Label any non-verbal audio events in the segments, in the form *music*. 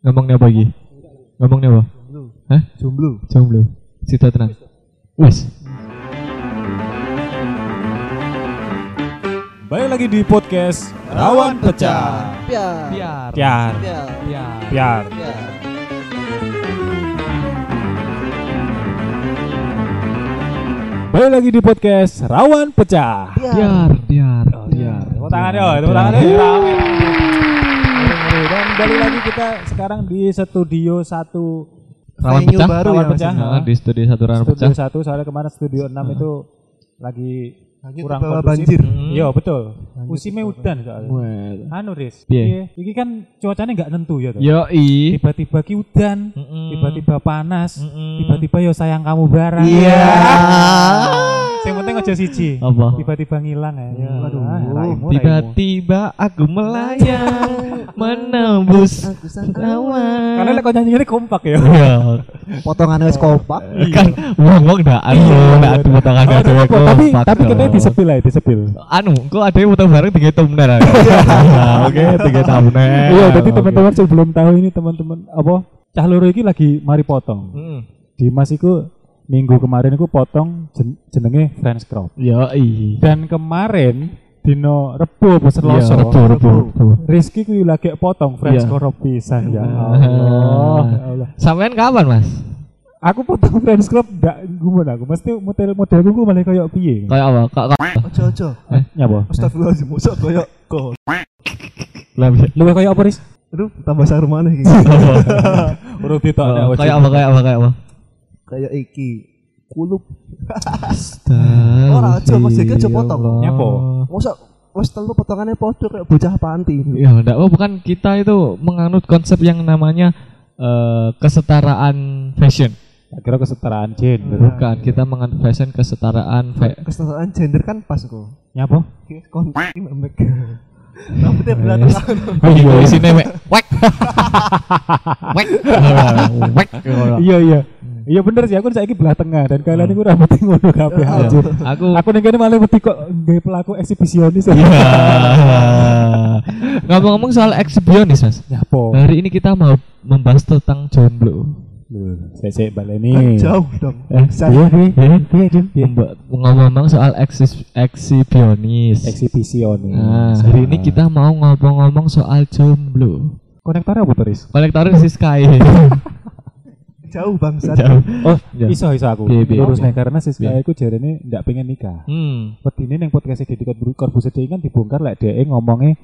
Ngomongnya apa lagi? Ngomongnya apa? Hah? Jomblo. Jomblo. Sita tenang. Wes. Balik lagi di podcast Rawan Pecah. Piar. Biar. Piar, Piar. Biar. piar. Piar. Balik lagi di podcast Rawan Pecah. Biar. Biar. Biar. Tepuk tangan yo, tepuk tangan yo. Balik lagi kita sekarang di studio satu Rawan pecah. baru Rawan ya pecah. Nah, di studio satu rawan studio pecah. satu soalnya kemarin studio 6 itu lagi Lagi kurang kondusif. banjir. Hmm. Iya betul. Musimnya udan soalnya. Wah. Anu Piye? piye? Iki kan cuacanya nggak nentu ya. toh? Yo i. Tiba-tiba ki udan, tiba-tiba panas, tiba-tiba yo sayang kamu barang. Iya. *laughs* Yang penting aja siji. Apa? Tiba-tiba ngilang ya. ya. Waduh. Raimu, raimu. Tiba-tiba aku melayang *laughs* menembus Aku sangka Karena lek nyanyi ini kompak ya. Iya. potongan wis kompak. kan wong wong ndak anu ndak adu potongan dhewe tapi tapi kompak tapi kita dong. disepil aja, disepil. anu kok ada yang bareng tiga thumbnail *laughs* Nah, oke tiga thumbnail Iya, jadi teman-teman sebelum tahu ini teman-teman apa cah loro iki lagi mari potong. Mm. Dimas iku minggu kemarin iku potong jen- jenenge French crop. yo i Dan kemarin dino Rebo apa Iya, Selasa. rebo, rebo, rebo. Rizky ku lagi potong French Iya. crop pisan ya Ah. *laughs* Allah. ya Allah. sampean kapan mas Aku potong French crop ndak gumun aku. Mesti model modelku ku malah kayak piye. kayak apa kak kak Ojo ojo. Nyapa? Astagfirullahaladzim, mosok koyo kok. lah bisa Luwe kayak apa, Riz? Aduh, tambah sarung mana iki? *laughs* Urut Oh, kayak apa kayak apa kayak apa Kayak iki. Kulup. Astagfirullah. Ora, aja, Mas, iki aja potong. Nyapa? Mosok wis telu potongannya padha kayak bocah panti. Ya, enggak, oh, bukan kita itu menganut konsep yang namanya eh, kesetaraan fashion. Tak kira kesetaraan gender. Bukan, kita fashion kesetaraan Kesetaraan gender kan pas kok. Nyapa? Ki kon iki memek. Rambutnya berat Yes. *laughs* Oh iya, isine mek wek. Wek. Wek. Iya iya. Iya bener sih aku saiki belah tengah dan kalian iku rambutnya ngono kabeh Iya. anjir. Aku Aku ning kene malah wedi kok nggawe pelaku eksibisionis. Iya. Ngomong-ngomong soal eksibisionis, Mas. Nyapo? Hari ini kita mau membahas tentang jomblo. Saya saya baleni. Jauh dong. Eh, iya, Jun. Iya. Memba- Ngomong-ngomong soal eksis eksibisionis. Eksibisionis. Nah, hari ini kita mau ngomong-ngomong soal jomblo. konektor apa Toris? Kolektoris si Sky. *laughs* Jauh bangsat. Jauh. Oh, Ya. iso iso aku. Piye, piye, piye? nih karena sis Piye? aku jarene ndak pengen nikah. Hmm. Wedine ning podcast Deddy Corbuzier kan dibongkar lek dhek ngomongnya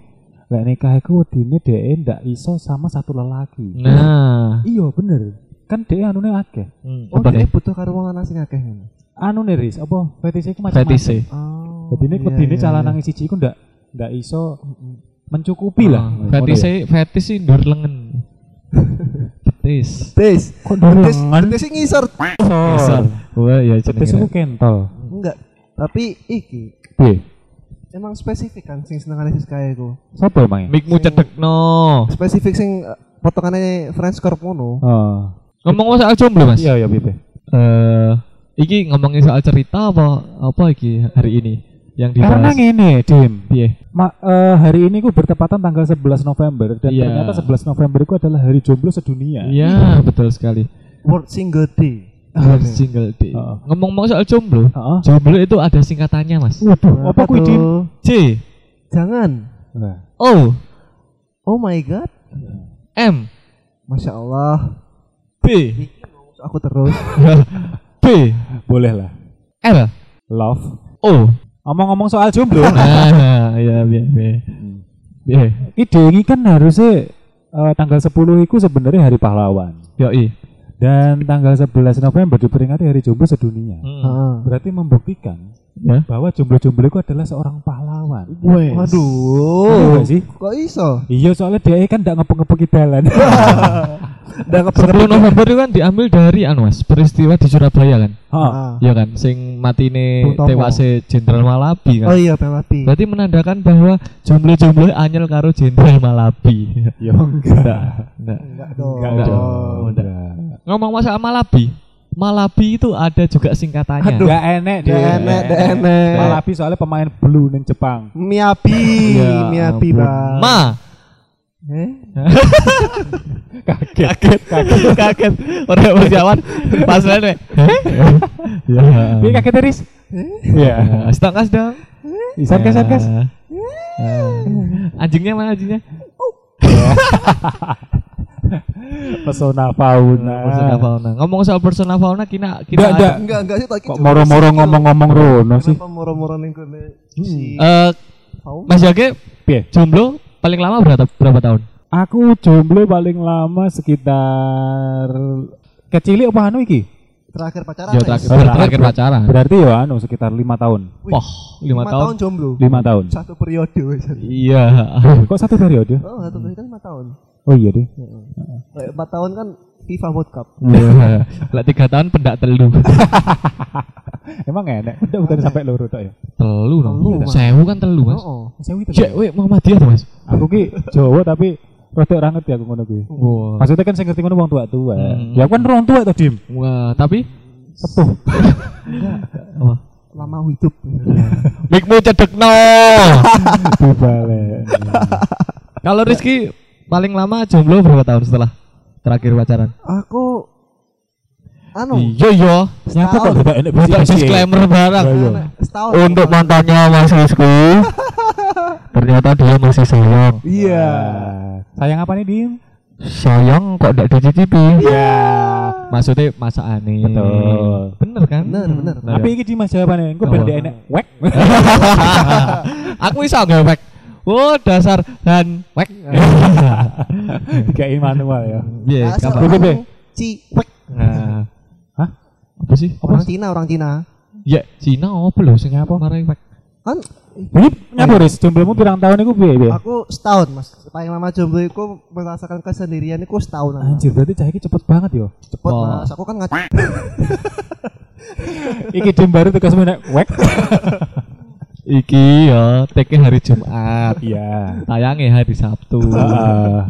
lek nikah iku wedine dhek ndak iso sama satu lelaki. Nah. Iya bener. Kan dhek anune akeh. Hmm. Oh, dia nih? butuh karo wong lanang sing akeh ngono. Anu nih Riz, apa fetish iku macam-macam. Fetise. Oh. Jadi ini iya, wedine iya, calon iya. nangis siji iku ndak ndak iso mencukupi lah. Ah, Fetise, fetish sih ndur lengan. *laughs* Fetis. Tes. Kok Tes, lengan? tes sing ngisor. Misal. Wah, ya Fetish iku kentol. Enggak. Tapi iki Piye? emang spesifik kan sing senengane sis kaya iku. Sopo emangnya? Mikmu cedekno. Spesifik sing eh, potongannya French Corp ngono. Oh. Ngomong soal jomblo, Mas. Iya iya piye. Eh, iki ngomongin soal cerita apa apa iki hari ini yang Karena dibahas? ngene, Dim. Piye? Ma, eh, hari ini ku bertepatan tanggal 11 November dan Iya. ternyata 11 November itu adalah hari jomblo sedunia. Iya, betul sekali. World Single Day. World Single Day. Heeh. Ngomong-ngomong soal jomblo, Heeh. jomblo itu ada singkatannya, Mas. Waduh, apa kuwi, Dim? C Jangan. Nah, O Oh my god. M Masya Allah. B Iki ngomong aku terus. *laughs* B boleh lah. L Love. O. Ngomong-ngomong soal jomblo, Nah, *laughs* iya biar biar. Biar. ide ini kan harusnya eh, tanggal 10 itu sebenarnya hari pahlawan. Yoi. Dan tanggal 11 November diperingati hari jomblo sedunia. Hmm. Heeh. Berarti membuktikan Ya. bahwa jomblo-jomblo itu adalah seorang pahlawan. Wes. Iya Waduh. nggak sih? Kok iso? Iya soalnya dia kan ndak ngepek-ngepeki dalan. *laughs* Udah 10 November itu kan diambil dari anu Mas, peristiwa di Surabaya kan. Heeh. Iya kan, sing matine tewase Jenderal Malabi Oh kan. iya, Pelati. Berarti menandakan bahwa jomblo-jomblo anyel karo Jenderal Malabi. Ya enggak. Enggak. Enggak dong. Enggak Enggak. dong. Ngomong masalah Malabi, Malabi itu ada juga singkatannya. Enggak enek dia. Gak enek, gak enek. Malapi soalnya pemain blue ning Jepang. Miyabi, Ya Miyabi ampun. bang. Ma. *laughs* Eh? kaget kaget kaget orang persiapan pas lain ya *laughs* Piye kaget Riz? Iya. stok kas dong Isan kas kas. Ah. anjingnya mana anjingnya *laughs* Pesona fauna. persona fauna ngomong soal persona fauna kina Nggak, kita nggak. Enggak, enggak sih tadi. Kok moro-moro ngomong-ngomong rono sih? Kenapa moro-moro ning kene si eh Fauna? Mas Jage Piye? jomblo paling lama berapa berapa tahun Aku jomblo paling lama sekitar kecil apa anu iki? terakhir pacaran. ya terakhir Terakhir. terakhir pacaran Berarti ya anu sekitar lima tahun. Wih, Wah, lima tahun. jomblo. Lima tahun. Satu periode. Iya. Kok satu periode? Oh, satu periode kan lima tahun. Oh iya deh. Eh, Empat tahun kan FIFA World Cup. *laughs* Lah tiga tahun pendak telu. *laughs* Emang enak. Udah udah sampai loro tok ya. Telu dong. Telu. Sewu kan telu, Mas. Oh, Sewu itu. Cek, weh Muhammadiyah tuh, Mas. Aku ki Jawa tapi rada ora ngerti aku ngono kuwi. Maksudnya kan saya ngerti ngono wong tua-tua. Hmm. Ya aku kan orang tua tuh, Dim. Wah, tapi Sepuh. *laughs* apa? lama hidup. Mikmu cedekno. Dibalik. Kalau Rizky paling lama jomblo berapa tahun setelah terakhir pacaran? Aku anu Iya, iya. Siapa kok tidak enak Butuh disclaimer barang. Iya, iya. setahun. Untuk mantannya Mas Rizky. *laughs* ternyata dia masih sayang. Iya. Sayang apa nih, Dim? Sayang kok tidak dicicipi? Ya. Maksudnya masa aneh. Betul. Bener kan? Bener, bener. Nah, Tapi iki Dimas jawabannya, ben dia enak. Wek. *laughs* *laughs* Aku bisa ngewek. Oh, dasar dan wek. *laughs* Dikai manual ya. Iya, orang Ciwek. Nah. Hah? Apa sih? Orang Cina, orang Cina. Ya, Cina apa lho sing apa wek? Kan Ini nyapa Riz, jomblomu pirang tahun iku piye, piye? aku setahun, Mas. Paling lama jomblo iku merasakan kesendirian iku setahun. Anjir, berarti cah iki cepet banget yo. Cepet, Oh. Mas. Aku kan ngac *laughs* Iki Dim baru tugas menek wek. *laughs* Iki ya, teke hari Jumat. Iya. Tayangnya hari Sabtu.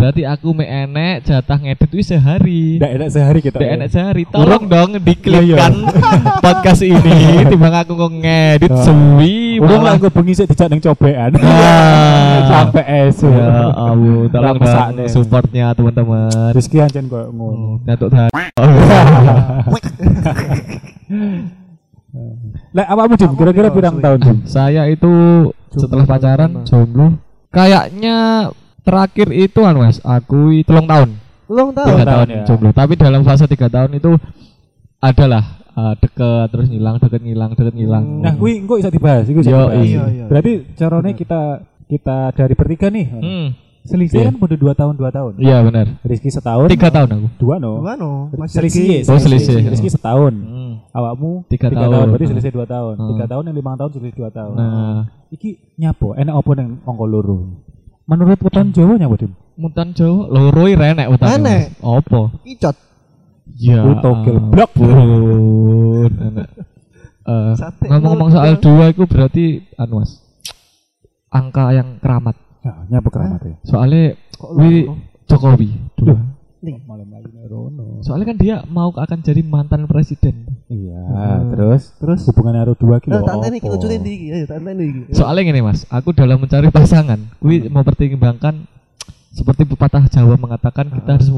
Berarti aku me enek jatah ngedit wis sehari. Ndak enak sehari kita. Tidak ya. enak sehari. Tolong dong diklikkan *laughs* podcast ini. Timbang aku kok ngedit suwi. Urung lah gue bengi sik dijak ning cobean. Ah. Sampai *laughs* esu. Ya Allah, tolong dong supportnya teman-teman. Rizky ancen koyo ngono. Hmm, Datuk *laughs* Lah apa Dim? Kira-kira pirang tahun Dim? Saya itu setelah pacaran jomblo. Kayaknya terakhir itu anu Mas, aku telung tahun. Belum tahu. Tiga tahun tahun ya. jomblo. Tapi dalam fase tiga tahun itu adalah uh, deket terus ngilang, deket ngilang, deket ngilang. Nah, kuwi engko bisa dibahas, iku bisa Yo, dibahas. Iya, iya. Berarti caranya kita kita dari bertiga nih. Hmm, Selisih Iya. kan udah dua tahun dua tahun. iya benar. Rizky setahun. Tiga tahun aku. Dua no. Dua no. Masih Selisih. Oh, selisih. Rizky setahun. Hmm. Awakmu Tiga tahun. Berarti Hmm. selisih dua tahun. Hmm. Tiga tahun yang lima tahun selisih dua tahun. Nah, Iki nyapo? Enak apa neng ongko loro? Menurut weton Jawa nyapo dim? mutan Jawa loro i renek utane. Renek. Apa? Kicot. Ya. Lu togel blok. enak. *laughs* Eh, ngomong-ngomong soal dua itu berarti anu Mas. Angka yang keramat. Ya, nyapo keramat ya. Soalnya wi? Jokowi dua. Nih. Malam lagi Rono. Soalnya kan dia mau akan jadi mantan presiden. Iya, Hmm. terus Terus hubungan karo dua ki Nah, lho tak tanya apa? kita. Ayo tak tanya iki. Soalnya gini Mas, aku dalam mencari pasangan, kui mempertimbangkan seperti pepatah Jawa mengatakan kita harus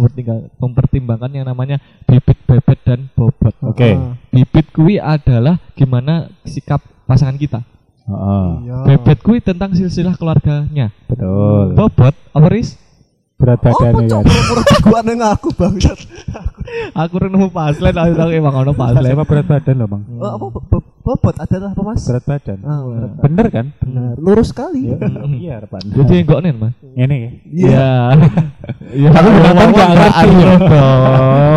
mempertimbangkan, yang namanya bibit, bebet dan bobot. Oke. Ah, Bibit kui adalah gimana sikap pasangan kita. Heeh. Iya. Bebet kui tentang silsilah keluarganya. Betul. Bobot, apa Riz? Berat Oh, badannya ya. pura-pura jagoan nang aku bangsat. Aku renung paslen, aku tahu emang ono paslen. Siapa berat badan loh, Bang? Oh, apa bo- bo- bobot adalah apa, Mas? Berat badan. Ah, berat. Bener kan? Benar. Lurus sekali. Iya, Hmm. iya harapan. Jadi enggak nen mas? Ini ya. Iya. Iya. Aku ngomong nonton nggak ngerti. dong.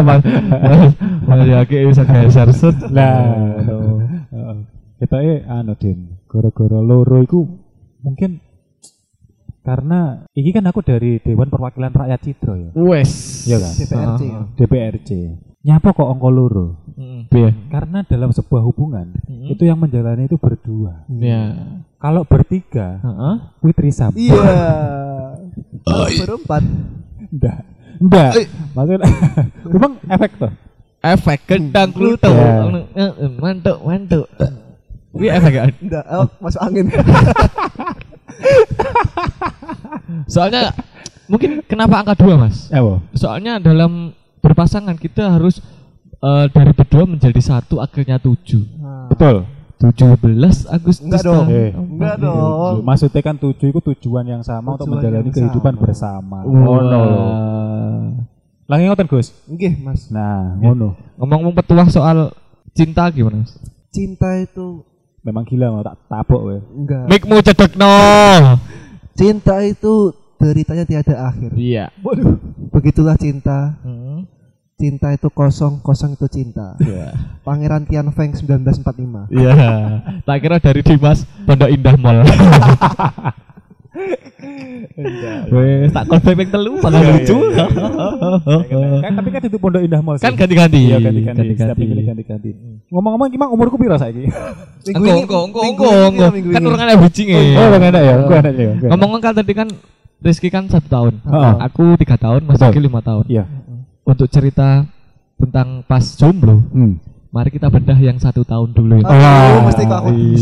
Mas, mas, mas Yaki bisa geser set. Lah, heeh. Kita eh anu Din, gara-gara loro iku mungkin karena ini kan aku dari Dewan Perwakilan Rakyat Cidro ya. Wes. Iya kan? DPRC. Ah. DPRC. Nyapa kok ongko loro? Mm. Karena dalam sebuah hubungan Mm. itu yang menjalani itu berdua. Iya. Kalau bertiga, Heeh. kuwi trisam. Iya. *laughs* Berempat. Enggak. Enggak. Maksudnya *laughs* memang efek tuh. Efek gendang kluto. Iya. Mantuk, mantuk. Ini efek kan? Enggak, oh, masuk angin. Soalnya Mungkin kenapa angka dua mas? Apa? Soalnya dalam berpasangan kita harus eh, dari berdua menjadi satu akhirnya tujuh. Nah, Betul. 17 Agustus Enggak dong. tahun- Eh, Enggak dong. Maksudnya kan tujuh itu tujuan yang sama untuk Tujuan menjalani yang kehidupan sama. bersama. Wah. Ngono. Lagi ngoten Gus. Nggih, Mas. Nah, ngono. Ngomong-ngomong petuah soal cinta gimana mas? Cinta itu Memang gila mau tak tabok we. enggak. Mikmu cedek no. *laughs* Cinta itu deritanya tiada akhir. Iya. Begitulah cinta. Hmm. Cinta itu kosong, kosong itu cinta. Iya. Pangeran Tian Feng 1945. Iya. Tak kira dari Dimas Pondok Indah Mall. *laughs* Wes tak callback yang telu malah Iya, lucu. iya, kan tapi kan itu Pondok Indah Mall. Kan ganti-ganti. Iya ganti-ganti. Setiap minggu ganti-ganti. Ngomong-ngomong gimana umurku piro saiki? *laughs* Minggu Engko ini- engko engko minggu engko engko. Kan orang ada bridging Oh, enggak ada ya. Enggak ada ya. enggak ada. Ngomong kan tadi kan Rizky kan satu tahun, Heeh. aku tiga tahun, Mas. Rizky lima tahun. Iya. Untuk cerita tentang pas jomblo, Hmm. mari kita bedah yang satu tahun dulu ya. Aduh, Wah, mesti kok aku iya.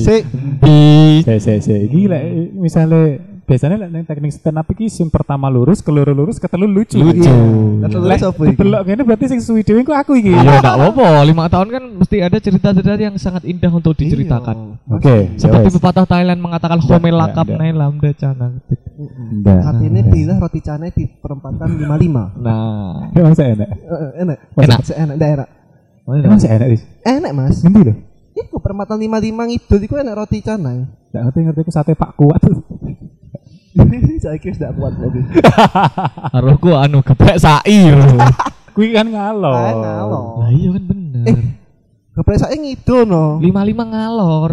Saya saya saya gila misalnya biasanya lek teknik stand up iki sing pertama lurus, keluru lurus, ketelu lucu. Lucu. Iya. Ketelu Lek delok kene berarti sing suwi dhewe ku aku iki. Iya, enggak apa-apa. Lima tahun kan mesti ada cerita-cerita yang sangat indah untuk diceritakan. Iya. Oke, Seperti ya pepatah Thailand mengatakan Home lakap nai lamda canang. Ini bila roti canai di perempatan 55. Nah, Emang saya enak. Eh, enak. Enak. Enak daerah. Emang saya enak, Dis. Enak, Mas. Ngendi lho? Iku perempatan 55 ngidul iku enak roti canai. Nggak ngerti ngerti ku sate Pak Kuat. *laughs* Saya kira sudah kuat lagi. *laughs* Aroku anu geprek sair. *laughs* Kuwi kan ngalor. Ah, ngalor. Lah iya kan bener. Eh. Geprek saya ngidul no. Lima lima ngalor.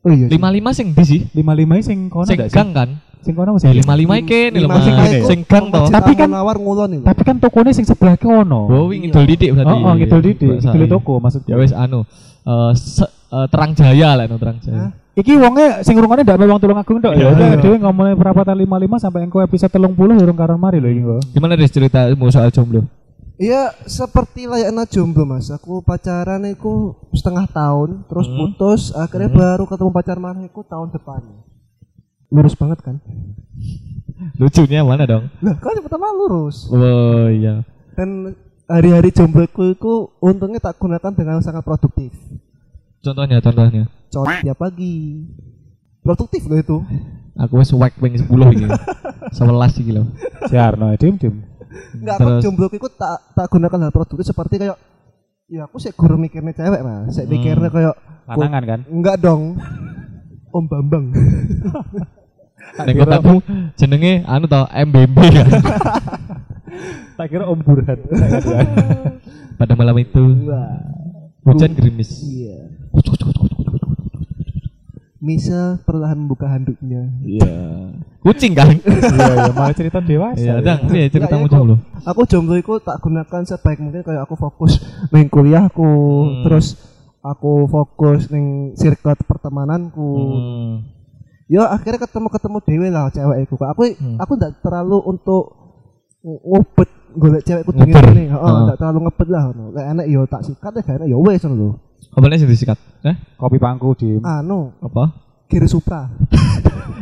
Oh iya. Lima lima sing di sih. Lima lima sing kono Sing gang kan? Sing kono Ya sing lima lima iki nih lho Lima mas. sing iku gang. Masjid Tapi kan- Al-Munawar ngulon itu. Tapi kan tokonya sing sebelah kono. Oh, wing ngidul didik berarti. Oh, oh ngidul didik, sair. toko maksudnya. Ya wes anu eh, se- eh, terang jaya lah no terang jaya. Iki wonge sing rungokne ndak memang tulung agung tok ya. Iya, iya. Dhewe ngomongin perapatan 55 sampai engko episode 30 urung karon mari lho iki kok. Gimana deh ceritamu soal jomblo? Iya, seperti layaknya jomblo mas. Aku pacaran itu setengah tahun, terus Hmm. putus, akhirnya baru ketemu pacar mana itu tahun depan. Lurus banget kan? Lucunya mana dong? Lah, kan pertama lurus. Oh iya. Dan hari-hari jombloku itu untungnya tak gunakan dengan sangat produktif. Contohnya, contohnya. Cot tiap pagi. Produktif loh itu. *laughs* Aku wes whack ping 10 iki. 11 iki lho. Siarno dim dim. Enggak, aku Terus? jombloku itu tak tak gunakan hal produktif seperti kayak ya aku sih guru mikirnya cewek mas. Saya Hmm. mikirnya kayak Lanangan kan? enggak dong. Om Bambang. *laughs* Nek kotakmu jenenge anu to MBB *laughs* kan. Tak kira Om Burhan. Pada malam itu Wah. hujan gerimis. Iya. Misal perlahan membuka handuknya. Iya. Kucing kan? *laughs* Iya, iya, malah *laughs* cerita dewasa. Iya, ya. dang, iya ceritamu Enggak, ya, jomblo. Aku jomblo itu tak gunakan sebaik mungkin kayak aku fokus neng kuliahku, Hmm. terus aku fokus neng circle pertemananku. Hmm. Ya akhirnya ketemu-ketemu dewe lah cewek iku. Aku Hmm. aku ndak terlalu untuk ngobet golek cewek kudu ngene. Heeh, ndak terlalu ngebet lah ngono. Lek enak ya tak sikat ya gak enak ya wes ngono lho. Apa nih sing disikat? Eh? Kopi pangku dim. Anu, Apa? kiri supra. *laughs*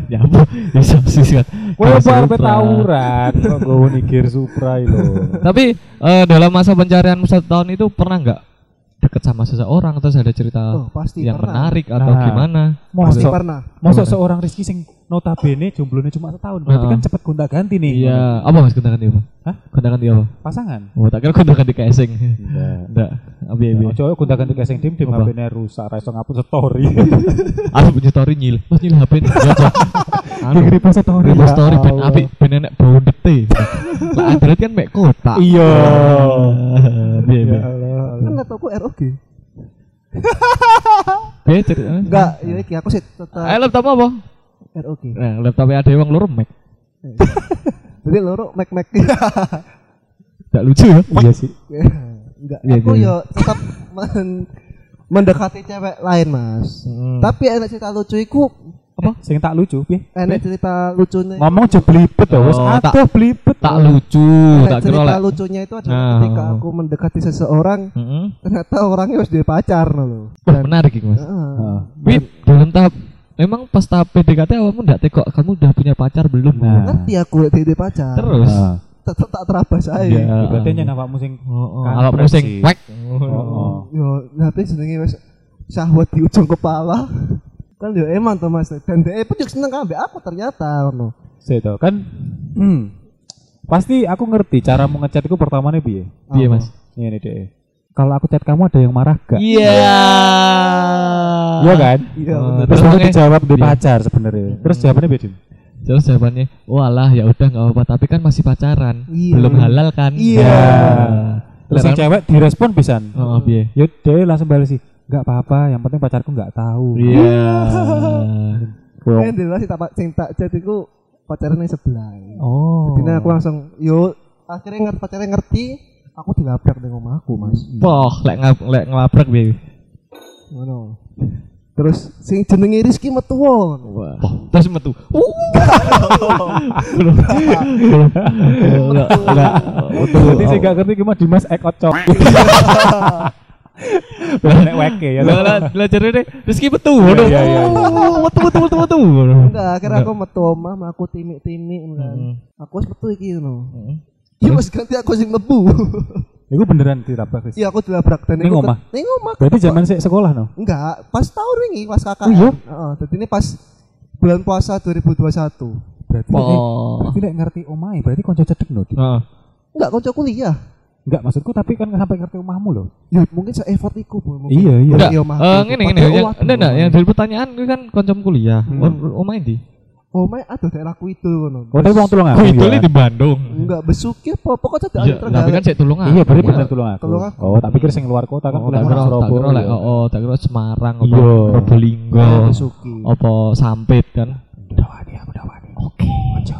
Ya apa? Bisa disikat. Kowe apa Supra. tawuran kok gowo nikir Supra lho. *laughs* Tapi eh, dalam masa pencarianmu satu tahun itu pernah nggak deket sama seseorang terus ada cerita Oh, pasti yang pernah. menarik atau Nah. gimana? Mosok pernah. mosok seorang Rizky sing notabene jomblonya cuma setahun berarti kan cepet gonta ganti nih. Iya, apa mas gonta ganti apa? Hah? Gonta ganti apa? Pasangan. Oh, tak kira gonta ganti casing. Iya. Enggak, abi abi. Ojo gonta ganti casing dim Apa? HP-ne rusak, ra iso ngapus story. *laughs* Aku punya story nyil. Mas nyil HP. *laughs* Ya, Cok. Anu, Repost story. repost Ya story ben apik ben enek bondete. Lah Android kan mek kotak. Iya. *laughs* Ya. Allah. Kan laptopku ROG. *laughs* Biye cerita. Enggak, ya iki aku sih tetap Eh laptop apa? ROG. Nah, laptopnya ada wong loro Mac. *laughs* Jadi loro Mac Mac. *laughs* Gak lucu ya? Iya sih. Enggak, Iya, aku iya. ya tetap men- mendekati cewek lain, Mas. Hmm. Tapi enak cerita lucu iku Apa? Sing tak lucu piye? enak cerita lucunya. Ngomong aja blibet to, wis Oh, tak- atuh blibet. tak lucu, tak kira cerita lucunya itu adalah Nah. ketika aku mendekati seseorang ternyata orangnya harus dia pacar loh. Wah, menarik iki, Mas. Heeh. Dalam tahap Emang pas tahap PDKT awakmu ndak tekok kamu udah punya pacar belum? Nah. Ngerti aku lek dede pacar. Terus Heeh. tetep tak terabas ae. Iya. Berarti nyen awakmu sing Oh, oh, awakmu sing wek. Oh. Yo, nanti jenenge wis syahwat di ujung kepala. Kan yo emang tuh Mas. Dan dia pun juga seneng ambek aku ternyata ngono. Sik to, kan hmm. Pasti aku ngerti cara mau ngechat iku pertamane piye. Piye, Mas? Ngene deh. Kalau aku chat kamu ada yang marah gak? Iya. Iya kan? Iya. Bener. Terus aku dijawab di Iya. pacar sebenarnya. Terus jawabannya beda. Terus jawabannya, walah ya udah nggak apa-apa, tapi kan masih pacaran, Iya. belum halal kan? Iya. Ya. Terus yang Lah, cewek direspon pisan. Oh, piye? Ya dia langsung balas sih. Enggak apa-apa, yang penting pacarku enggak tahu. Iya. *laughs* Wong. Kan dulu sih tak sing tak chat iku pacarane sebelah. Oh. Jadi aku langsung yo akhirnya ngerti pacarnya ngerti aku dilabrak dengan omahku Mas. Poh, lek ngap- lek ngelabrak piye? Ngono. Terus sing jenenge Rizky metu wong. Wah, terus metu. Enggak, enggak. Metu. Berarti sih gak ngerti gimana Dimas Ek Ocok. *laughs* Nek weke ya. Lah lah belajar deh. Rizky metu. Iya, iya, iya. Oh, Metu metu metu metu. Enggak, akhirnya aku metu omah, aku timik-timik kan. Aku wis metu iki ngono. Iya Mas ganti aku sing mlebu. Iku beneran dirabrak wis. Iya aku dilabrak dan Ning omah? Ning omah. Berarti zaman sik sekolah no. enggak, pas tahun wingi pas KKN. Oh, iya? Heeh, jadi ini pas bulan puasa 2021. Berarti Oh. berarti nek ngerti omahe berarti konco cedek no. Heeh. Enggak kanca kuliah. Enggak maksudku tapi kan sampai ngerti omahmu loh. Ya mungkin se effort iku, Bu. Mungkin. Iya, iya. Enggak. Iya, Eh aku. ngene ngene. Padahal Yang enggak enggak yang dari pertanyaan itu kan koncom kuliah. Hmm. Omah ndi? Omah ada daerah Kuidul ngono. Oh, tapi wong tulung aku. Ku itu ya? di Bandung. Enggak besuki apa pokoknya ada Iya, tapi kan saya tulung Iya, berarti bener tulung aku. Tulung aku. Oh, tak pikir sing luar kota kan Oh, kuliah tak kira nang kira lek ya. oh, oh, tak kira Semarang apa Iya. Probolinggo besuki. apa Sampit kan. Udah wani, aku udah wani. Oke. Ojo.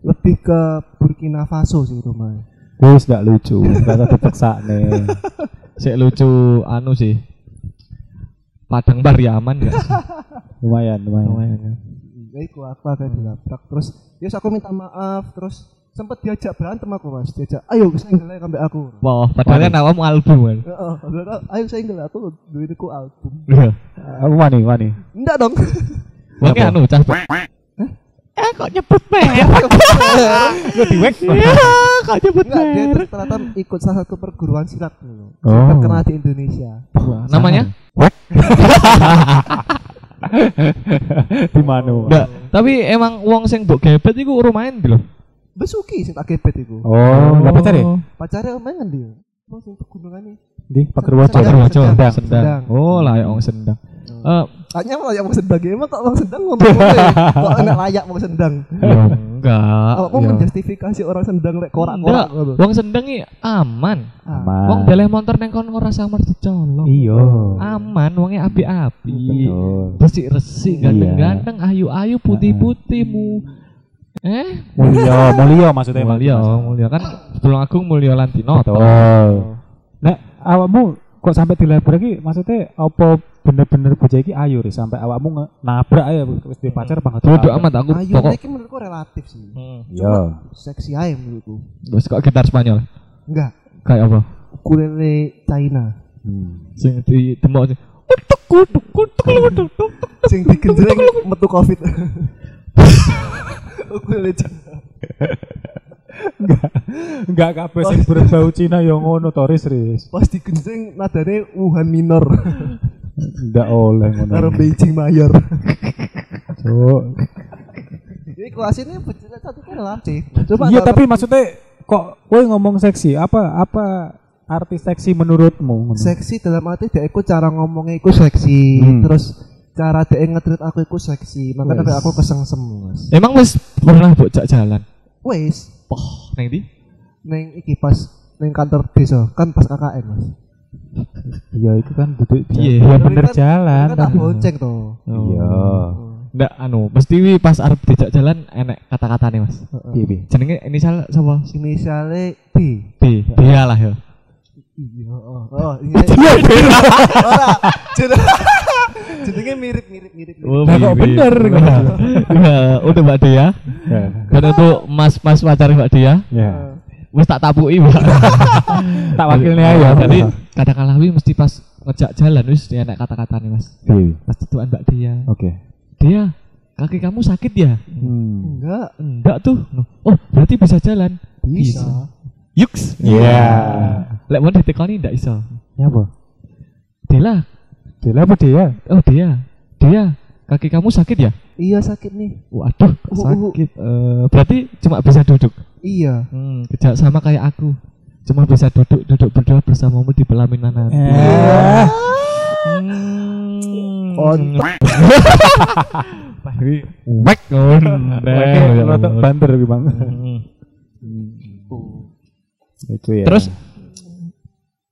Lebih ke Burkina Faso sih rumahnya. Wis gak lucu, gak ada dipaksa nih. *laughs* Sik lucu anu sih. Padang Pariaman enggak? *laughs* Lumayan, lumayan. Lumayan. ya. Ya iku apa kayak dilabrak terus ya aku minta maaf terus sempat diajak berantem aku mas diajak ayo single aja sampai aku Wah, padahal kan awakmu album kan. Padahal, ayo single aku duit aku album Iya. Aku wani, wani. enggak dong Wong ki anu cah. Eh kok nyebut merek? Lu diwek. Kok nyebut enggak dia merek? terus ternyata ikut salah satu perguruan silat dulu Oh. terkenal di Indonesia Namanya? *laughs* Di mana? Enggak, tapi emang wong sing mbok gebet iku rumahan lho. besuki sing tak gebet iku Oh, lah pacar ya? pacarnya main kan dia Oh, sing pegunungan nih. Di. Sendang, Purworejo, Sendang. Oh, layak wong Sendang. Eh, Hanya malah yang mau sendang emang kok mau sendang ngomong ngomong kok enak layak mau sendang. ya enggak. Oh, mau Ya. menjustifikasi orang sendang lek korak-korak ngono. wong Sendang iki aman. Aman. Wong beleh motor neng kono ora samar dicolong. Iya. Aman, wonge api-api. Betul. Resik-resik, Iya. ganteng-ganteng, ayu-ayu, putih-putihmu. Eh, Mulia, mulia maksudnya. mulia, mulia kan Tulung Agung Mulya Lantinoto. Betul. Nek awakmu kok sampai dilabrak iki maksudnya apa bener-bener bocah iki ayu Riz, sampai awakmu nabrak aja wis di pacar banget. Bodoh amat aku Ayu pokok. iki menurutku relatif sih. Hmm. Iya. Seksi aja menurutku. Terus kok gitar Spanyol? Enggak, Kayak apa? ukulele China. Hmm. Sing di demok sing utuk utuk utuk utuk utuk. Sing digenjreng metu Covid. *laughs* ukulele China. *laughs* Enggak kabeh sing berbau Cina ya ngono to Riz, Riz. Pas digenjreng nadane Wuhan minor Enggak oleh ngono. karo Beijing mayor. Cuk. Jadi kelas ini bocah satu kan relatif. Coba Iya tapi maksudnya kok kowe ngomong seksi apa apa arti seksi menurutmu? seksi dalam arti dia ikut cara ngomongnya ikut seksi Hmm. terus cara dia ngetrit aku ikut seksi makanya sampai aku kesengsem mas Emang wis pernah bocah jalan? wes Poh, neng di? neng iki pas neng kantor desa kan pas KKN mas Iya itu kan duduk Iya. Iya Tapi bener kan- jalan. kan tak tapi- bonceng tuh Iya. Nggak anu, mesti wi pas arep dijak jalan enek kata-kata nih mas. Iya, Bi. Jenenge inisial sapa? inisialnya B B, Bea lah ya. iya oh oh *laughs* iya ora jeneng jenengnya mirip mirip mirip mirip. Oh, Lah, kok bener, kok. Ya, udah Mbak Dea. Ya. Dan untuk mas-mas pacar Mbak Dea, Ya. wis tak tapuki, Mbak. *laughs* Tak wakilnya ya. Jadi kata kalawi mesti pas ngejak jalan wis dia naik kata-kata nih mas Piye? pas tuan mbak dia Oke. dia kaki kamu sakit ya Hmm. Enggak, enggak tuh oh berarti bisa jalan bisa. yuks Iya. lek mau ditekoni enggak iso Ya apa? Dela Dia apa dia? oh dia dia kaki kamu sakit ya Iya sakit nih. waduh Uh, uh. sakit Eh, berarti cuma bisa duduk Iya. hmm, kejak sama kayak aku cuma bisa duduk duduk berdua bersamamu di pelaminan nanti Eh. Hmm. Kontak. Tapi wek. Oke, rotok banter Bang. Hmm. Itu ya. Terus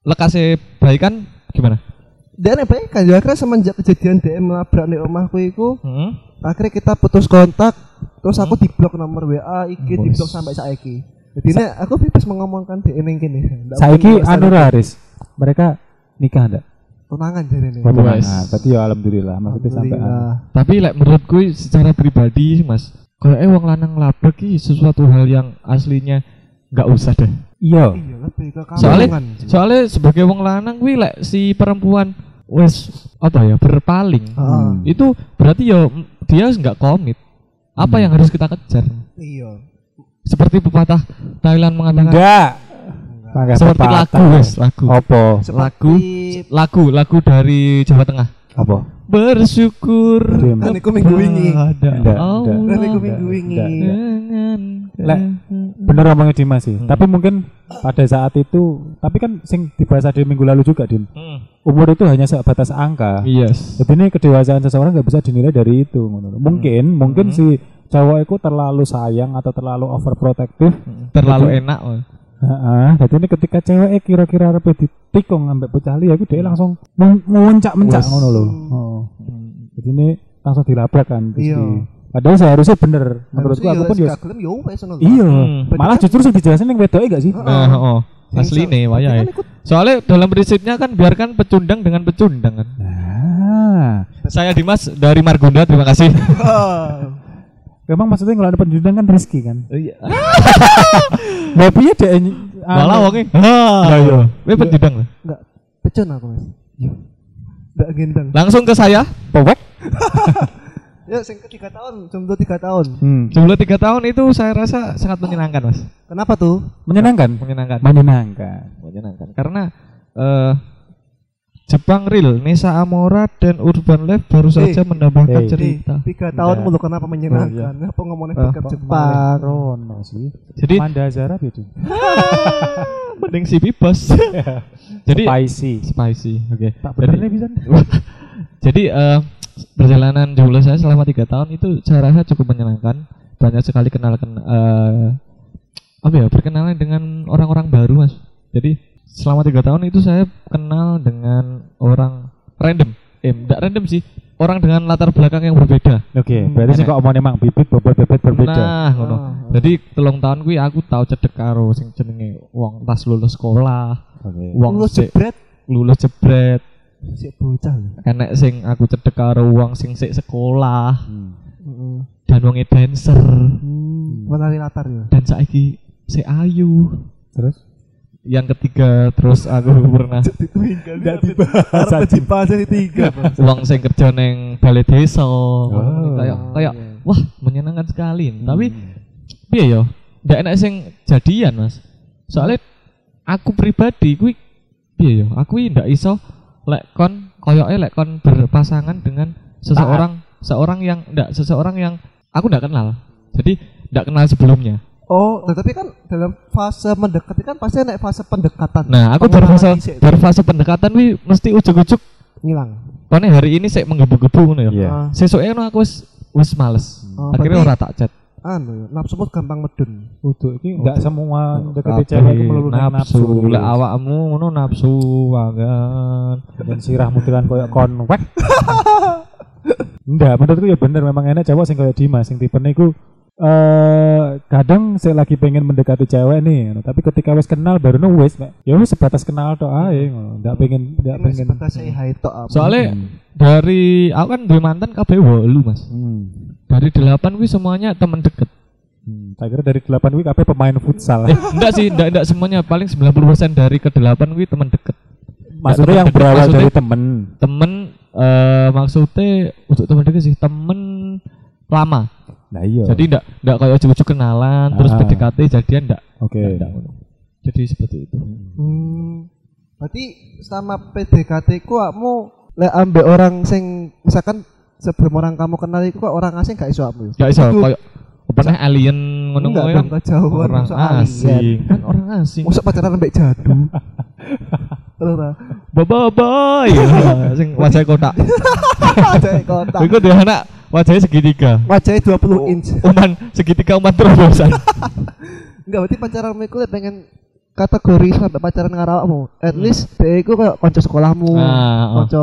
lekase bayi kan gimana? Dan yang baik kan ya akhirnya semenjak kejadian DM nabrak di omahku itu Hmm. akhirnya kita putus kontak terus aku diblok nomor WA IG diblok sampai saiki jadi ini aku bebas mengomongkan di ini gini saiki anu Haris. Mereka nikah ndak? tunangan jadi ini Wes. Nah, berarti ya alhamdulillah maksudnya sampai. Tapi lek menurutku secara pribadi Mas, kalau eh wong lanang labrak ki sesuatu hal yang aslinya nggak usah deh. Iya. iya lebih ke Soalnya soalnya sebagai wong lanang kuwi lek si perempuan wes apa ya berpaling. Heeh. Hmm. Itu berarti ya dia nggak komit. Apa Hmm. yang harus kita kejar? iya Seperti pepatah Thailand mengatakan Enggak. Pakai seperti pepatah. lagu wes, lagu. Apa? Lagu Seperti- lagu lagu dari Jawa Tengah. Apa? Bersyukur iku minggu wingi. Enggak, minggu wingi enggak. dengan Lek, bener ngomongnya Dimas sih. Hmm. Tapi mungkin pada saat itu, tapi kan sing dibahas di minggu lalu juga, Dim. Hmm. Umur itu hanya sebatas angka. Yes. Jadi ini kedewasaan seseorang nggak bisa dinilai dari itu. ngono. Mungkin, mungkin Hmm. si cowok itu terlalu sayang atau terlalu overprotective. Terlalu enak. oh. Heeh. Jadi ini ketika cewek kira-kira arep ditikung ambek bocah liya iku dia langsung muncak-mencak Wes. ngono lho. Oh. Jadi ini langsung dilabrak kan. terus Iya. Padahal seharusnya bener. Menurutku Harusnya aku ya, pun ya ya wes ngono. Iya. Hmm. Malah justru sing dijelasin yang wedoke gak sih? Nah, oh. Asli nih, wayai. kan Soalnya dalam prinsipnya kan biarkan pecundang dengan pecundang kan. Nah, Saya Dimas dari Margonda, terima kasih. Ah. *laughs* memang maksudnya kalau ada penjudang kan rezeki kan. Iya. *laughs* Lah piye dek Malah wonge. Lah iya. Kowe pecundang lah. Enggak pecun aku mas Enggak gendang Langsung ke saya. Powek. *laughs* Ya sing ke tiga tahun Jomblo tiga tahun Hmm. Jumlah tiga tahun itu saya rasa sangat menyenangkan mas. Kenapa tuh? Menyenangkan. Menyenangkan. Menyenangkan. menyenangkan karena eh Jepang Real, Nesa Amora dan Urban Life baru saja eh, menambahkan Di cerita. tiga tahun mulu kenapa menyenangkan? Apa ngomongin Ah, dekat Kok Jepang? malah Rono sih. Jadi Manda Zara itu. *laughs* mending si bebas. *laughs* Jadi spicy. spicy, oke. Tak Jadi, bener bisa. *laughs* jadi eh, perjalanan jomblo saya selama tiga tahun itu saya rasa cukup menyenangkan. Banyak sekali kenal ken eh, apa ya berkenalan dengan orang-orang baru mas. Jadi selama tiga tahun itu saya kenal dengan orang random. Eh, enggak random sih. Orang dengan latar belakang yang berbeda. Oke, berarti sih kok omongnya emang bibit bobot bebet berbeda. Nah, ngono. Ah. Jadi telung tahun kuwi aku tau cedek karo sing jenenge wong tas lulus sekolah, Oke. wong Lu sik jebret lulus jebret. Si bocah. lho. Enek sing aku cedek karo wong sing sik sekolah Hmm. Heeh. dan wonge dancer Hmm, menari latar ya. dan saiki sik ayu. Terus? Yang ketiga terus aku *laughs* pernah Enggak dibahas. Harus dibahas jadi tiga. Bang. *laughs* wong sing kerja neng balai desa. Oh. Kayak kayak iya. wah menyenangkan sekali. Hmm. Tapi piye yo ndak enak sing jadian mas soalnya aku pribadi kuwi piye yo aku kuwi ndak iso lek kon koyoke lek kon berpasangan dengan seseorang seorang yang ndak seseorang yang aku ndak kenal jadi ndak kenal sebelumnya Oh, nah, tapi kan dalam fase mendekati kan pasti naik fase pendekatan. nah aku Pengenalan berfase dhisik. berfase pendekatan kuwi mesti ujuk-ujuk ngilang. kone hari ini saya menggebu-gebu ngono ya Iya. Ah, sesuk ngono aku wis wis males Oh, akhirnya berarti- ora tak chat anu ya, nafsu mut gampang medun. Udah, ini enggak semua deketi cewek itu melulu nafsu lek awakmu ngono nafsu banget Dan sirah mutilan koyo konwek. Enggak, *laughs* menurutku ya bener memang enak cewek sing koyo Dimas sing tipe niku eh kadang saya lagi pengen mendekati cewek nih, tapi ketika wis kenal baru nu wis, Mek. ya wis sebatas kenal tok ae, ngono. Enggak pengen enggak Ini pengen. sebatas say hi tok apa. Soalnya Hmm. dari aku kan duwe mantan kabeh wolu Mas. Hmm. Dari delapan kuwi semuanya teman deket. Hmm, tak kira dari 8 wik kabeh pemain futsal. Eh, enggak sih, enggak enggak semuanya, paling 90% dari ke delapan kuwi teman deket. Maksudnya yang berawal maksudnya dari temen. temen eh maksudnya untuk temen deket sih temen lama Nah iya. jadi ndak ndak kayak ujuk-ujuk kenalan terus Ah. PDKT jadian ndak oke. ngono. jadi seperti itu Hmm. Berarti selama PDKT ku kamu lek ambek orang sing misalkan sebelum orang kamu kenal itu kok orang asing gak iso kamu. nggak iso Itu- kayak pernah alien ngono koyo dong kejauhan orang asing kan orang asing Masa pacaran ambek jadu. Ora. bye bye sing wajah kotak Cek kotak. Iku dia anak wajahnya segitiga Wajahnya 20 inch. uman segitiga uman terobosan *laughs* Enggak berarti pacaran lek pengen kategori sampai pacaran karo awakmu. At least dia iku kayak kanca sekolahmu, Ah, oh. kanca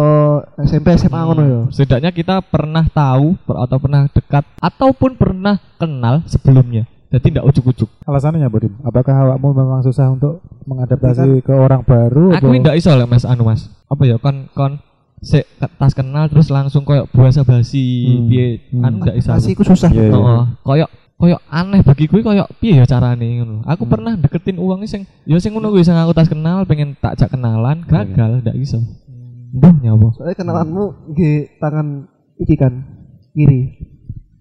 SMP SMA ngono ya. setidaknya kita pernah tahu atau pernah dekat ataupun pernah kenal sebelumnya jadi tidak ujuk-ujuk Alasannya apa, Dim? Apakah awakmu memang susah untuk mengadaptasi ke orang baru? aku tidak iso lah mas anu mas apa ya kon kon se tas kenal terus langsung koyok buasa basi Hmm. piye Hmm. anu ndak iso iku susah. Iya, iya. Heeh. koyok koyok aneh bagi gue koyok piye ya carane ngono aku Hmm. pernah deketin uangnya sing ya sing ngono kuwi sing aku tas kenal pengen tak jak kenalan gagal ndak iso Duh nyawa Soalnya kenalanmu nggih tangan iki kan kiri.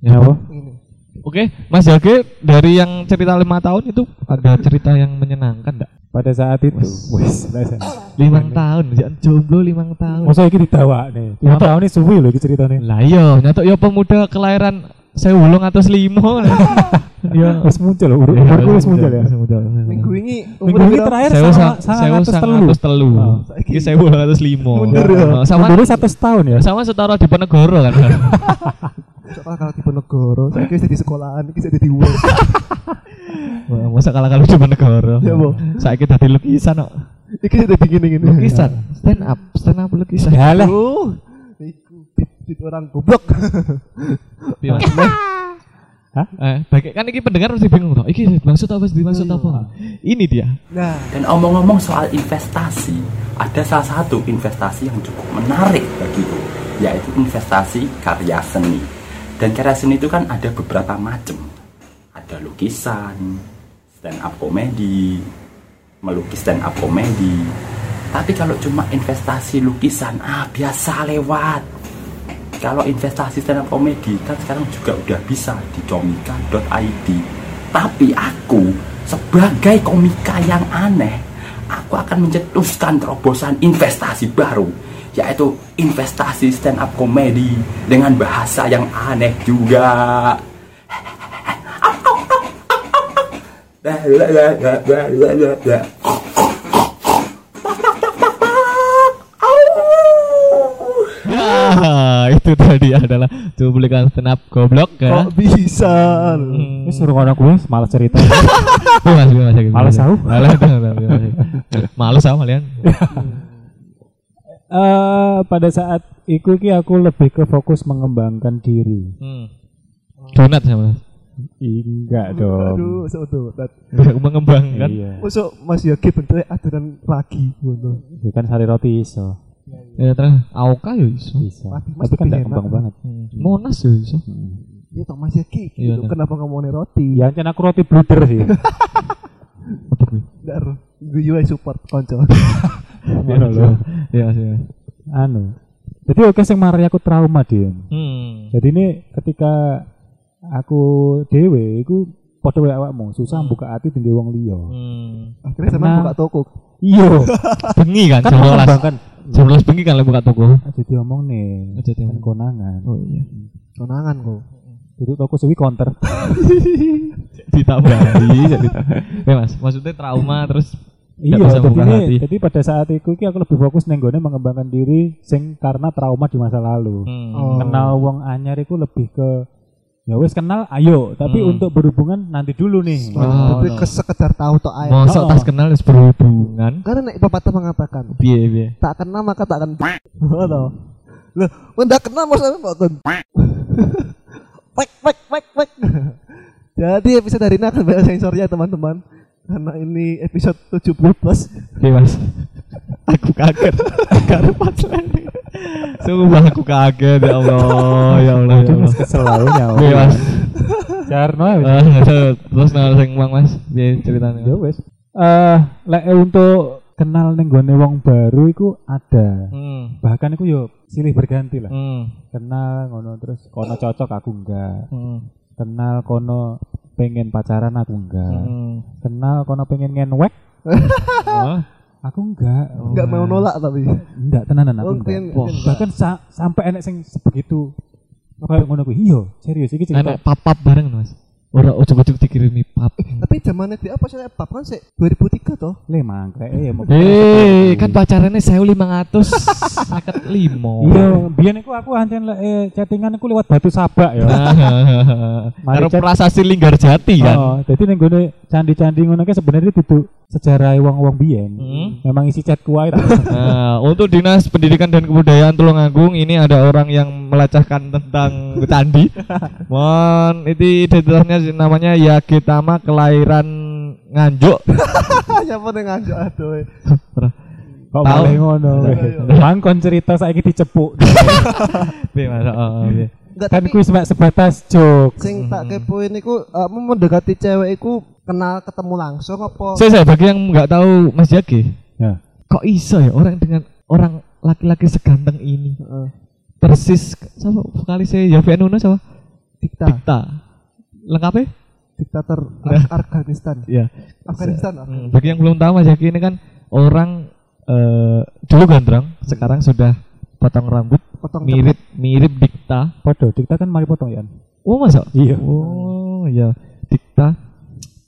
Ya apa? Ini. Oke, Mas Jage dari yang cerita lima tahun itu ada cerita yang menyenangkan enggak? Pada saat itu, Wes. Lima tahun, jangan jomblo lima tahun. Masa iki didawa nih. Lima tahun ini suwi loh iki ceritanya. Lah iya, nyatok ya pemuda kelahiran saya wulung atas lima. Ya, Wes muncul loh, umur umurku wes muncul ya. Minggu ini Minggu ini terakhir Saya sangat saya sangat sangat telu. atas telu. Oh. Iki saya wulung atas lima. Mundur ya. Sama Umurnya satu setahun ya. sama setara di Penegoro kan. *laughs* Soalnya kalau di Penegoro, saya kira di sekolahan, saya di. Wah, Masa kalah kalau di Penegoro. Ya, Bo. Saya kita di lukisan kok. Ini saya begini gini. Lukisan, stand up, stand up lukisan. Ya lah. Bit orang goblok. *laughs* Hah? Eh, baik kan iki pendengar mesti bingung toh. Iki maksud apa sih? Maksud apa? Ini dia. Nah, Dan omong-omong soal investasi, ada salah satu investasi yang cukup menarik bagiku, yaitu investasi karya seni. Dan karya seni itu kan ada beberapa macam. Ada lukisan, stand up komedi, melukis stand up komedi. Tapi kalau cuma investasi lukisan, ah biasa lewat. Kalau investasi stand up komedi kan sekarang juga udah bisa di comika.id. Tapi aku sebagai komika yang aneh, aku akan mencetuskan terobosan investasi baru, yaitu investasi stand up komedi dengan bahasa yang aneh juga. *laughs* Ah, itu tadi adalah cuplikan up goblok ya. kok bisa? Hmm. Wes suruh orang gue malah cerita. Piye, Mas, piye, Mas, piye, Males piye? aku. Males piye, piye, piye. Males aku kalian. *laughs* Eh pada saat itu ki aku lebih ke fokus mengembangkan diri. Hmm. Donat sama. Enggak dong. Aduh, so. Bisa mengembangkan. Iya. Masuk Mas Yogi bentuknya adonan lagi. Ngono. Ya kan sari roti iso. Ya terus Auka ya iso. Bisa. Tapi kan enggak kembang banget. Hmm. Monas ya iso. Ini toh Mas Yogi. Iya, Gitu. Tat. Kenapa ngomongin roti? Ya ancen aku roti bluder sih. *laughs* Apa kuwi? Nggak roh. Gue juga support konco. Ngono *laughs* lho. Iya, iya. Anu. Jadi oke sing mari aku trauma dia. Hmm. Jadi ini ketika aku dewe iku padha wae awakmu susah buka hati tinggi wong liya. Hmm. Akhirnya sama buka toko. Iya. *laughs* Bengi kan kan jam 12. mengembangkan Jam 12 bengi kan buka toko. aja diomong nih. Aja Kan diomong. konangan. Oh iya. Konangan kok. Duduk toko sewi counter. *laughs* Ditambahi jadi. Ya Mas, maksudnya trauma terus Iya, jadi, ini, jadi pada saat itu ki aku lebih fokus nenggone mengembangkan diri sing karena trauma di masa lalu. Hmm. Oh. Kenal wong anyar itu lebih ke ya wes kenal ayo, tapi Hmm. untuk berhubungan nanti dulu nih. Oh, Tapi no. ke sekedar tahu tok aja. Masa Oh. tas kenal harus berhubungan? Karena nek pepatah mengatakan, Piye piye. tak kenal maka tak akan *laughs* Oh, toh. Loh, mendak kenal masa mboten. Pek pek pek pek. Jadi episode hari ini akan banyak sensornya teman-teman. Karena ini episode 70 plus. Piye Mas? *laughs* aku kaget. *laughs* Karo pas lagi. Sumpah aku kaget ya Allah, ya Allah. Ya Allah. mas kesel aku nyawa. Piye Mas? Jarno ya. Ah, terus nang sing Mang Mas, piye ceritanya? Ya wes. Eh, lek untuk kenal ning gone wong baru iku ada. Hmm. Bahkan iku yo silih berganti lah. Hmm. Kenal ngono terus kono cocok aku enggak. Hmm. Kenal kono pengen pacaran aku enggak. Hmm. Kenal kono pengen ngenwek *laughs* Oh. Aku enggak. Enggak mau nolak tapi. Enggak tenanan aku Oh, enggak. pengen bahkan sa- sampai enek sing sebegitu kayak ngono kuwi. Iya, serius iki cerita. Enak papap bareng Mas. Ora ujuk-ujuk dikirimi pap. Tapi zamannya dia apa sih pap kan sih 2003 toh. Le mangkre ya mau. Eh, kan pacarannya 1500 seket limo. Iya, biyen iku aku ancen lek eh, chattingan iku lewat batu sabak ya. *laughs* Chat- prasasti Linggar Jati kan. Oh, jadi ning gone candi-candi ngono sebenarnya itu sejarah wong-wong biyen. Hmm. Memang isi chat kuai. *laughs* Nah, untuk Dinas Pendidikan dan Kebudayaan Tulungagung ini ada orang yang melecehkan tentang candi. *laughs* Mohon itu identitasnya namanya Yakitama kelahiran Nganjuk. *laughs* Siapa yang nganjuk aduh. Kok Tahu. malah ngono. Mangkon cerita saiki dicepuk. *laughs* Piye, Mas? Oh, oh. Enggak kan tapi kuwi semak sebatas joke. sing tak kepoin iku uh, mendekati cewek iku kenal ketemu langsung apa? Saya saya bagi yang nggak tahu Mas Jaki, Ya. kok iso ya orang dengan orang laki-laki seganteng ini Heeh. persis sama vokalisnya Yovie Nuno sama Dikta, Dikta lengkapnya diktator Nah. Af- Afghanistan. ya Afghanistan. Hmm, bagi yang belum tahu Mas Jaki ini kan orang eh, dulu gandrung sekarang sudah potong rambut Potong mirip mirip Dikta Podo, dikta kan mari potong ya. oh masa Iya. oh ya Dikta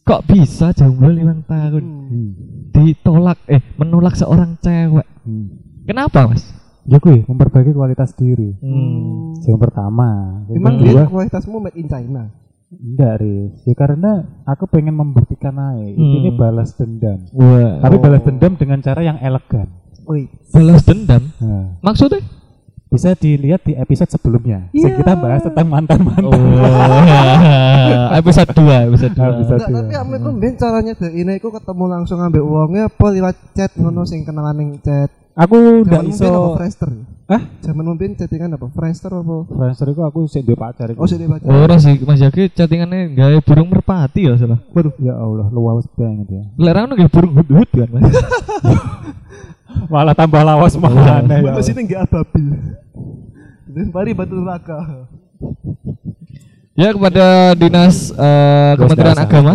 kok bisa jomblo lima tahun Hmm. ditolak eh menolak seorang cewek Hmm. kenapa Mas Ya kuwi memperbaiki kualitas diri. Hmm. Yang pertama, yang Emang kedua, kualitasmu made in China. Enggak Riz. Ya karena aku pengen membuktikan aja. Ini Hmm. balas dendam. Wah. Tapi balas dendam dengan cara yang elegan. Wih, balas dendam Nah, maksudnya bisa dilihat di episode sebelumnya. Sing Iya. kita bahas tentang mantan-mantan. oh episode 2 episode Nah, 2 bisa enggak tapi ame ku mbien caranya deh ini iku ketemu langsung ambek uangnya apa lewat chat ngono sing kenalan ning chat. Aku ndak mungkin iso? Hah? Zaman mungkin chattingan apa? Friendster apa? Friendster iku aku sik duwe pacar. Oh, sudah baca. Ora sih Mas Jaki chattingannya gawe burung merpati ya salah. Waduh, Ya Allah, luas banget ya. Lek ra gawe burung hut-hut kan Mas. *laughs* Malah tambah lawas mana ya. Bapak sini enggak ababil. Dan pari batu neraka. ya kepada Dinas eh, Kementerian Agama.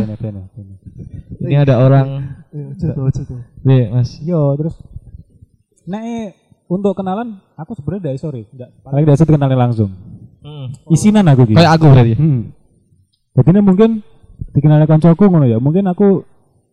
Ini ada orang Ya, jodoh. Iya, Mas. Yo, terus Nek eh, untuk kenalan aku sebenarnya dari sorry, enggak paling dari itu kenalin langsung. Isinan aku gitu. Kayak aku berarti. Hmm. Jadi ini mungkin dikenalin kancaku ngono ya. Mungkin aku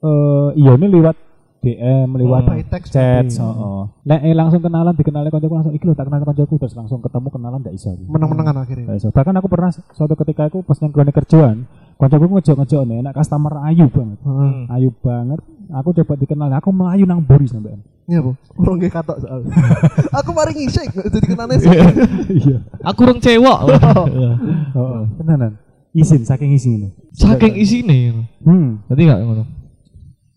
eh iya ini lewat DM, lewat text chat, berarti. heeh. Nek eh, langsung kenalan dikenalin kancaku langsung iki lho tak kenalin kancaku terus langsung ketemu kenalan ndak iso. Menang-menangan akhirnya. Iso. Bahkan aku pernah suatu ketika aku pas nang gone kerjaan, kancaku ngejok-ngejok nih, enak customer ayu banget. Hmm. Ayu banget. Aku coba dikenal, aku melayu nang buri sampean. Iya, Bu. Urung ge katok soal. *laughs* Aku mari ngisik jadi kenane sih. Iya. Aku rong cewek. *laughs* Oh, tenanan. Izin saking izin. Saking isine. Hmm. Berarti enggak ngono.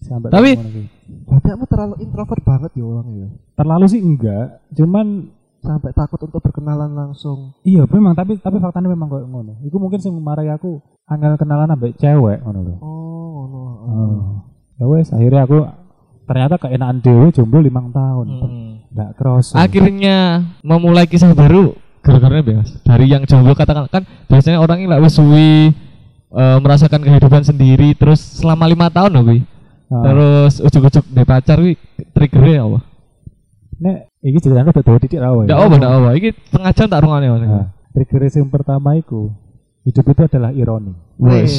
Sampai Tapi- ngono. Berarti kamu terlalu introvert banget ya orangnya ya. terlalu sih enggak, cuman Sampai takut untuk berkenalan langsung. iya memang tapi tapi faktanya memang kayak ngono. Iku mungkin sing marai aku angel kenalan ambek cewek ngono lho. Oh, no. Oh. Ya wes akhirnya aku ternyata keenaan dewe jomblo limang tahun. Hmm. Enggak kerasa. Akhirnya memulai kisah baru gara-gara apa ya? Dari yang jomblo katakan kan biasanya orang ini lah wis suwi eh, merasakan kehidupan sendiri terus selama lima tahun loh. Terus ujuk-ujuk di pacar kuwi triggernya apa? Nek iki ceritanya udah tahu titik rawa ya. Ndak apa ndak apa. Iki tengah jam tak rungane Mas. Nah, trigger yang pertama itu hidup itu adalah ironi. Wes.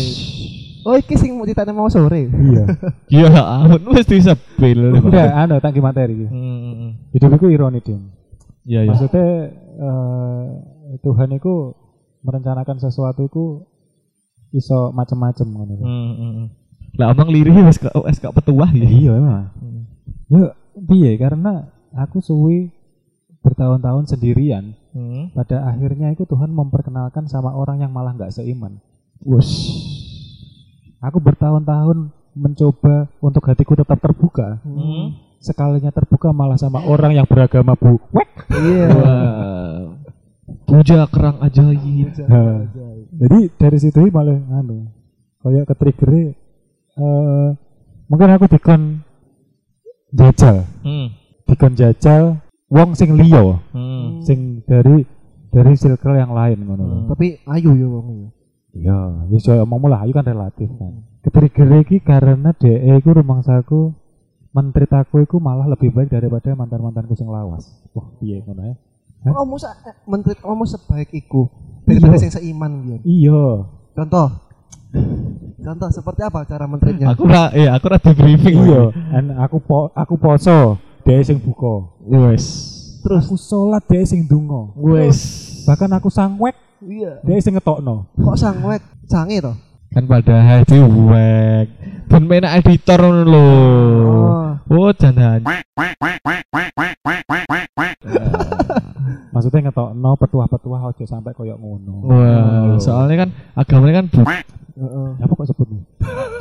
Oh, iki sing mau ditanya mau sore. Iya. *laughs* Ya ampun wis disepil. Udah, anu tangki materi. Hmm. Hidup itu ironi, Din. Iya iya. Maksudnya eh, Tuhan itu merencanakan sesuatu itu iso macem-macem ngono. Hmm, hmm, hmm. Lah omong lirih wis gak wis gak petuah ya. Iya emang. Hmm. Ya piye karena aku suwi bertahun-tahun sendirian. Hmm. Pada akhirnya itu Tuhan memperkenalkan sama orang yang malah nggak seiman. Wes. Aku bertahun-tahun mencoba untuk hatiku tetap terbuka. Hmm. Sekalinya terbuka malah sama orang yang beragama bu. Wek. Iya. Puja kerang ajaib. Nah, jadi dari situ malah anu kayak ke trigger eh mungkin aku dikon jajal Hmm. dikon jajal wong sing liya Hmm. sing dari dari circle yang lain ngono. Hmm. Tapi ayu ya wong ya. Ya, wis yo omongmu lah, ayu kan relatif kan. Ketrigger iki karena DE iku rumangsaku menteri aku iku malah lebih baik daripada mantan-mantanku sing lawas. Wah, piye ngono ya? Hah? Oh, musa eh, menteri kamu sebaik iku. Daripada Iya. sing seiman gitu. Iya. Contoh. Contoh seperti apa cara menterinya? Aku ra iya, aku ra di briefing. Iya, dan aku po aku poso, DE sing buka. Wes. Terus Aku salat DE sing ndonga. Wes. Bahkan aku sangwek, iya. DE sing ngetokno. Kok sangwek sange toh? Kan padahal diwek. Ben menak editor ngono lho. Oh. Oh, jangan. *laughs* Maksudnya ngetokno petuah-petuah aja sampai koyok ngono. Wah, soalnya kan agamanya kan bu, Heeh. Apa kok sebut nih?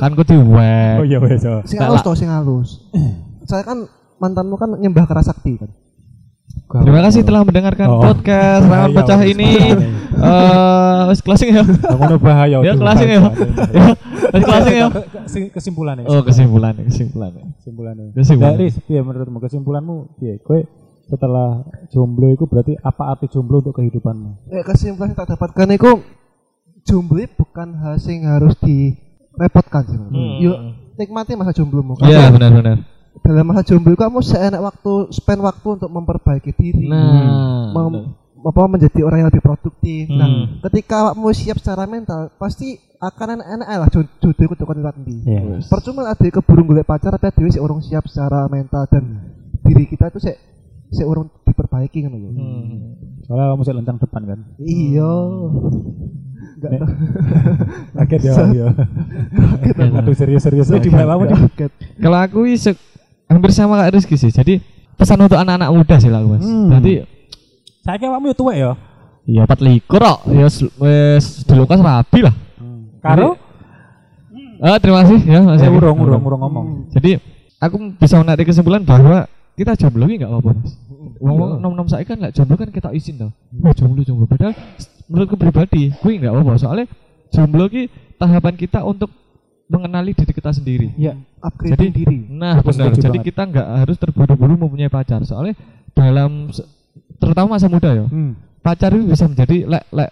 kan ku diwek. Oh iya wes. oh. Sing halus toh, sing halus. *clears throat* Saya kan mantanmu kan nyembah kerasakti kan. Terima kasih telah mendengarkan Oh. podcast Rawan Pecah ini. Eh, wis closing ya. Ngono bahaya. Ya, closing ya. *laughs* Ya, wis closing ya. Ke- ke- ke- Kesimpulannya. Oh, kesimpulannya, kesimpulannya. kesimpulannya. Kesimpulan. Dari piye menurutmu kesimpulanmu piye? Kowe setelah jomblo itu berarti apa arti jomblo untuk kehidupanmu? Eh kesimpulan yang tak dapatkan itu jomblo bukan hal sing harus direpotkan sih. Hmm. Yuk nikmati masa jomblomu. Iya, benar-benar. Dalam masa jomblo kamu seenak waktu spend waktu untuk memperbaiki diri. Nah, Mem- benar. apa menjadi orang yang lebih produktif. Hmm. Nah, ketika kamu siap secara mental, pasti akan enak-enak lah jod- jodoh itu nanti. Iya. Percuma ada keburu golek pacar tapi dhewe sik urung siap secara mental dan diri kita itu sik sik urung diperbaiki kan. Hmm. Soalnya kamu mesti lencang depan kan. Iya. Enggak Nek- tahu. *laughs* Kaget ya. *laughs* Iya. Aduh serius-serius kamu Kaget. Kalau aku isek hampir sama kayak Rizky sih. Jadi pesan untuk anak-anak muda sih lah, Mas. Hmm. Jadi Saya kira kamu tuwek ya. ya 4 likur kok. Ya wes dilukas rapi lah. Karo? Eh, terima kasih ya, Mas. Yaki. urung urung urung ngomong. Jadi aku bisa menarik kesimpulan bahwa kita jomblo ini nggak apa-apa mas. Ngomong nom nom saya kan nggak jomblo kan kita izin tau. Oh jomblo jomblo. Padahal menurutku pribadi, gue nggak apa-apa. Soalnya jomblo ki tahapan kita untuk mengenali diri kita sendiri. Iya. Upgrade Jadi diri. Nah Aku benar. Jadi banget. kita nggak harus terburu-buru mempunyai pacar. Soalnya dalam terutama masa muda ya, Hmm. pacar itu bisa menjadi lek lek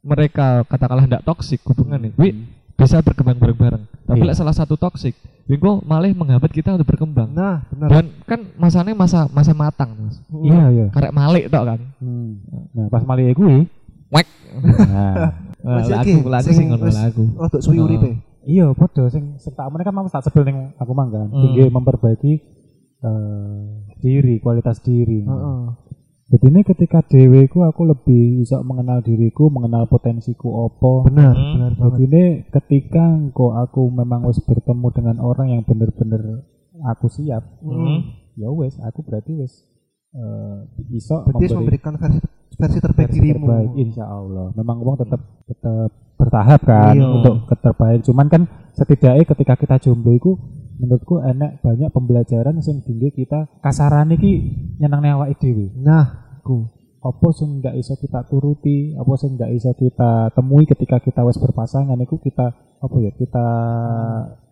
mereka katakanlah tidak toksik hubungan nih. Wi, bisa berkembang bareng-bareng. Tapi Iya. lek salah satu toksik, Wingko malah menghambat kita untuk berkembang. Nah, benar. Dan kan masanya masa masa matang, Mas. Iya iya. Karek malik tok kan. Hmm. Nah pas mali gue. Wek. *laughs* Nah. Nah, lagu lagu sing ngono lagu. Rodok suwi Oh. uripe. Iya, padha sing sing tak kan mau tak sebel ning aku mangga. Hmm. Tinggi memperbaiki eh, diri, kualitas diri. Heeh. Jadi ini ketika dewe ku aku lebih bisa mengenal diriku, mengenal potensiku opo. Benar, Hmm. benar Jadi banget. ini ketika engko aku memang wis bertemu dengan orang yang bener-bener aku siap, Hmm. ya wes aku berarti wes iso Berarti harus memberi memberikan versi versi terbaik versi dirimu. terbaik insya Allah. Memang uang tetap tetap bertahap kan Iya. untuk keterbaik. Cuman kan setidaknya ketika kita jomblo itu menurutku enak banyak pembelajaran sing tinggi kita kasaran iki nyenang awake dhewe. Nah, ku. Apa sing nggak iso kita turuti, apa sing nggak iso kita temui ketika kita wes berpasangan itu kita apa ya kita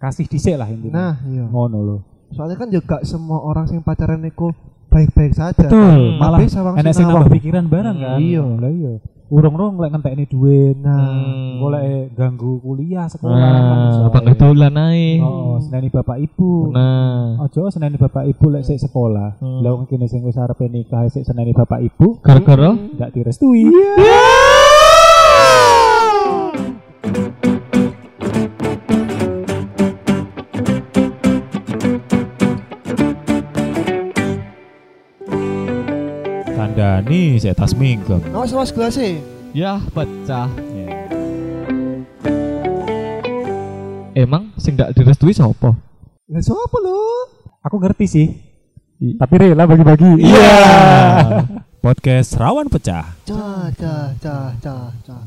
kasih dhisik lah intinya. Nah, iya. ngono loh. Soalnya kan juga semua orang yang pacaran itu baik-baik saja. Betul, Hmm. malah enak sing nambah pikiran bareng kan. Iya. Lah iya. Urung-urung lek ngentekne duit. Nah, Hmm. golek ganggu kuliah sekolah Nah, bang dolan ae. oh seneni bapak ibu Nah, ojo seneni bapak ibu lek sik sekolah Hmm. lah wong kene sing wis arepe nikah sik seneni bapak ibu gara-gara nggak direstui Kandani saya tas minggem. awas awas gelasnya. ya pecah. Emang sing ndak direstui sapa? Lah siapa lo? Aku ngerti sih. I- Tapi rela bagi-bagi. Iya. *laughs* Podcast Rawan Pecah. Cah, cah, cah, cah, cah.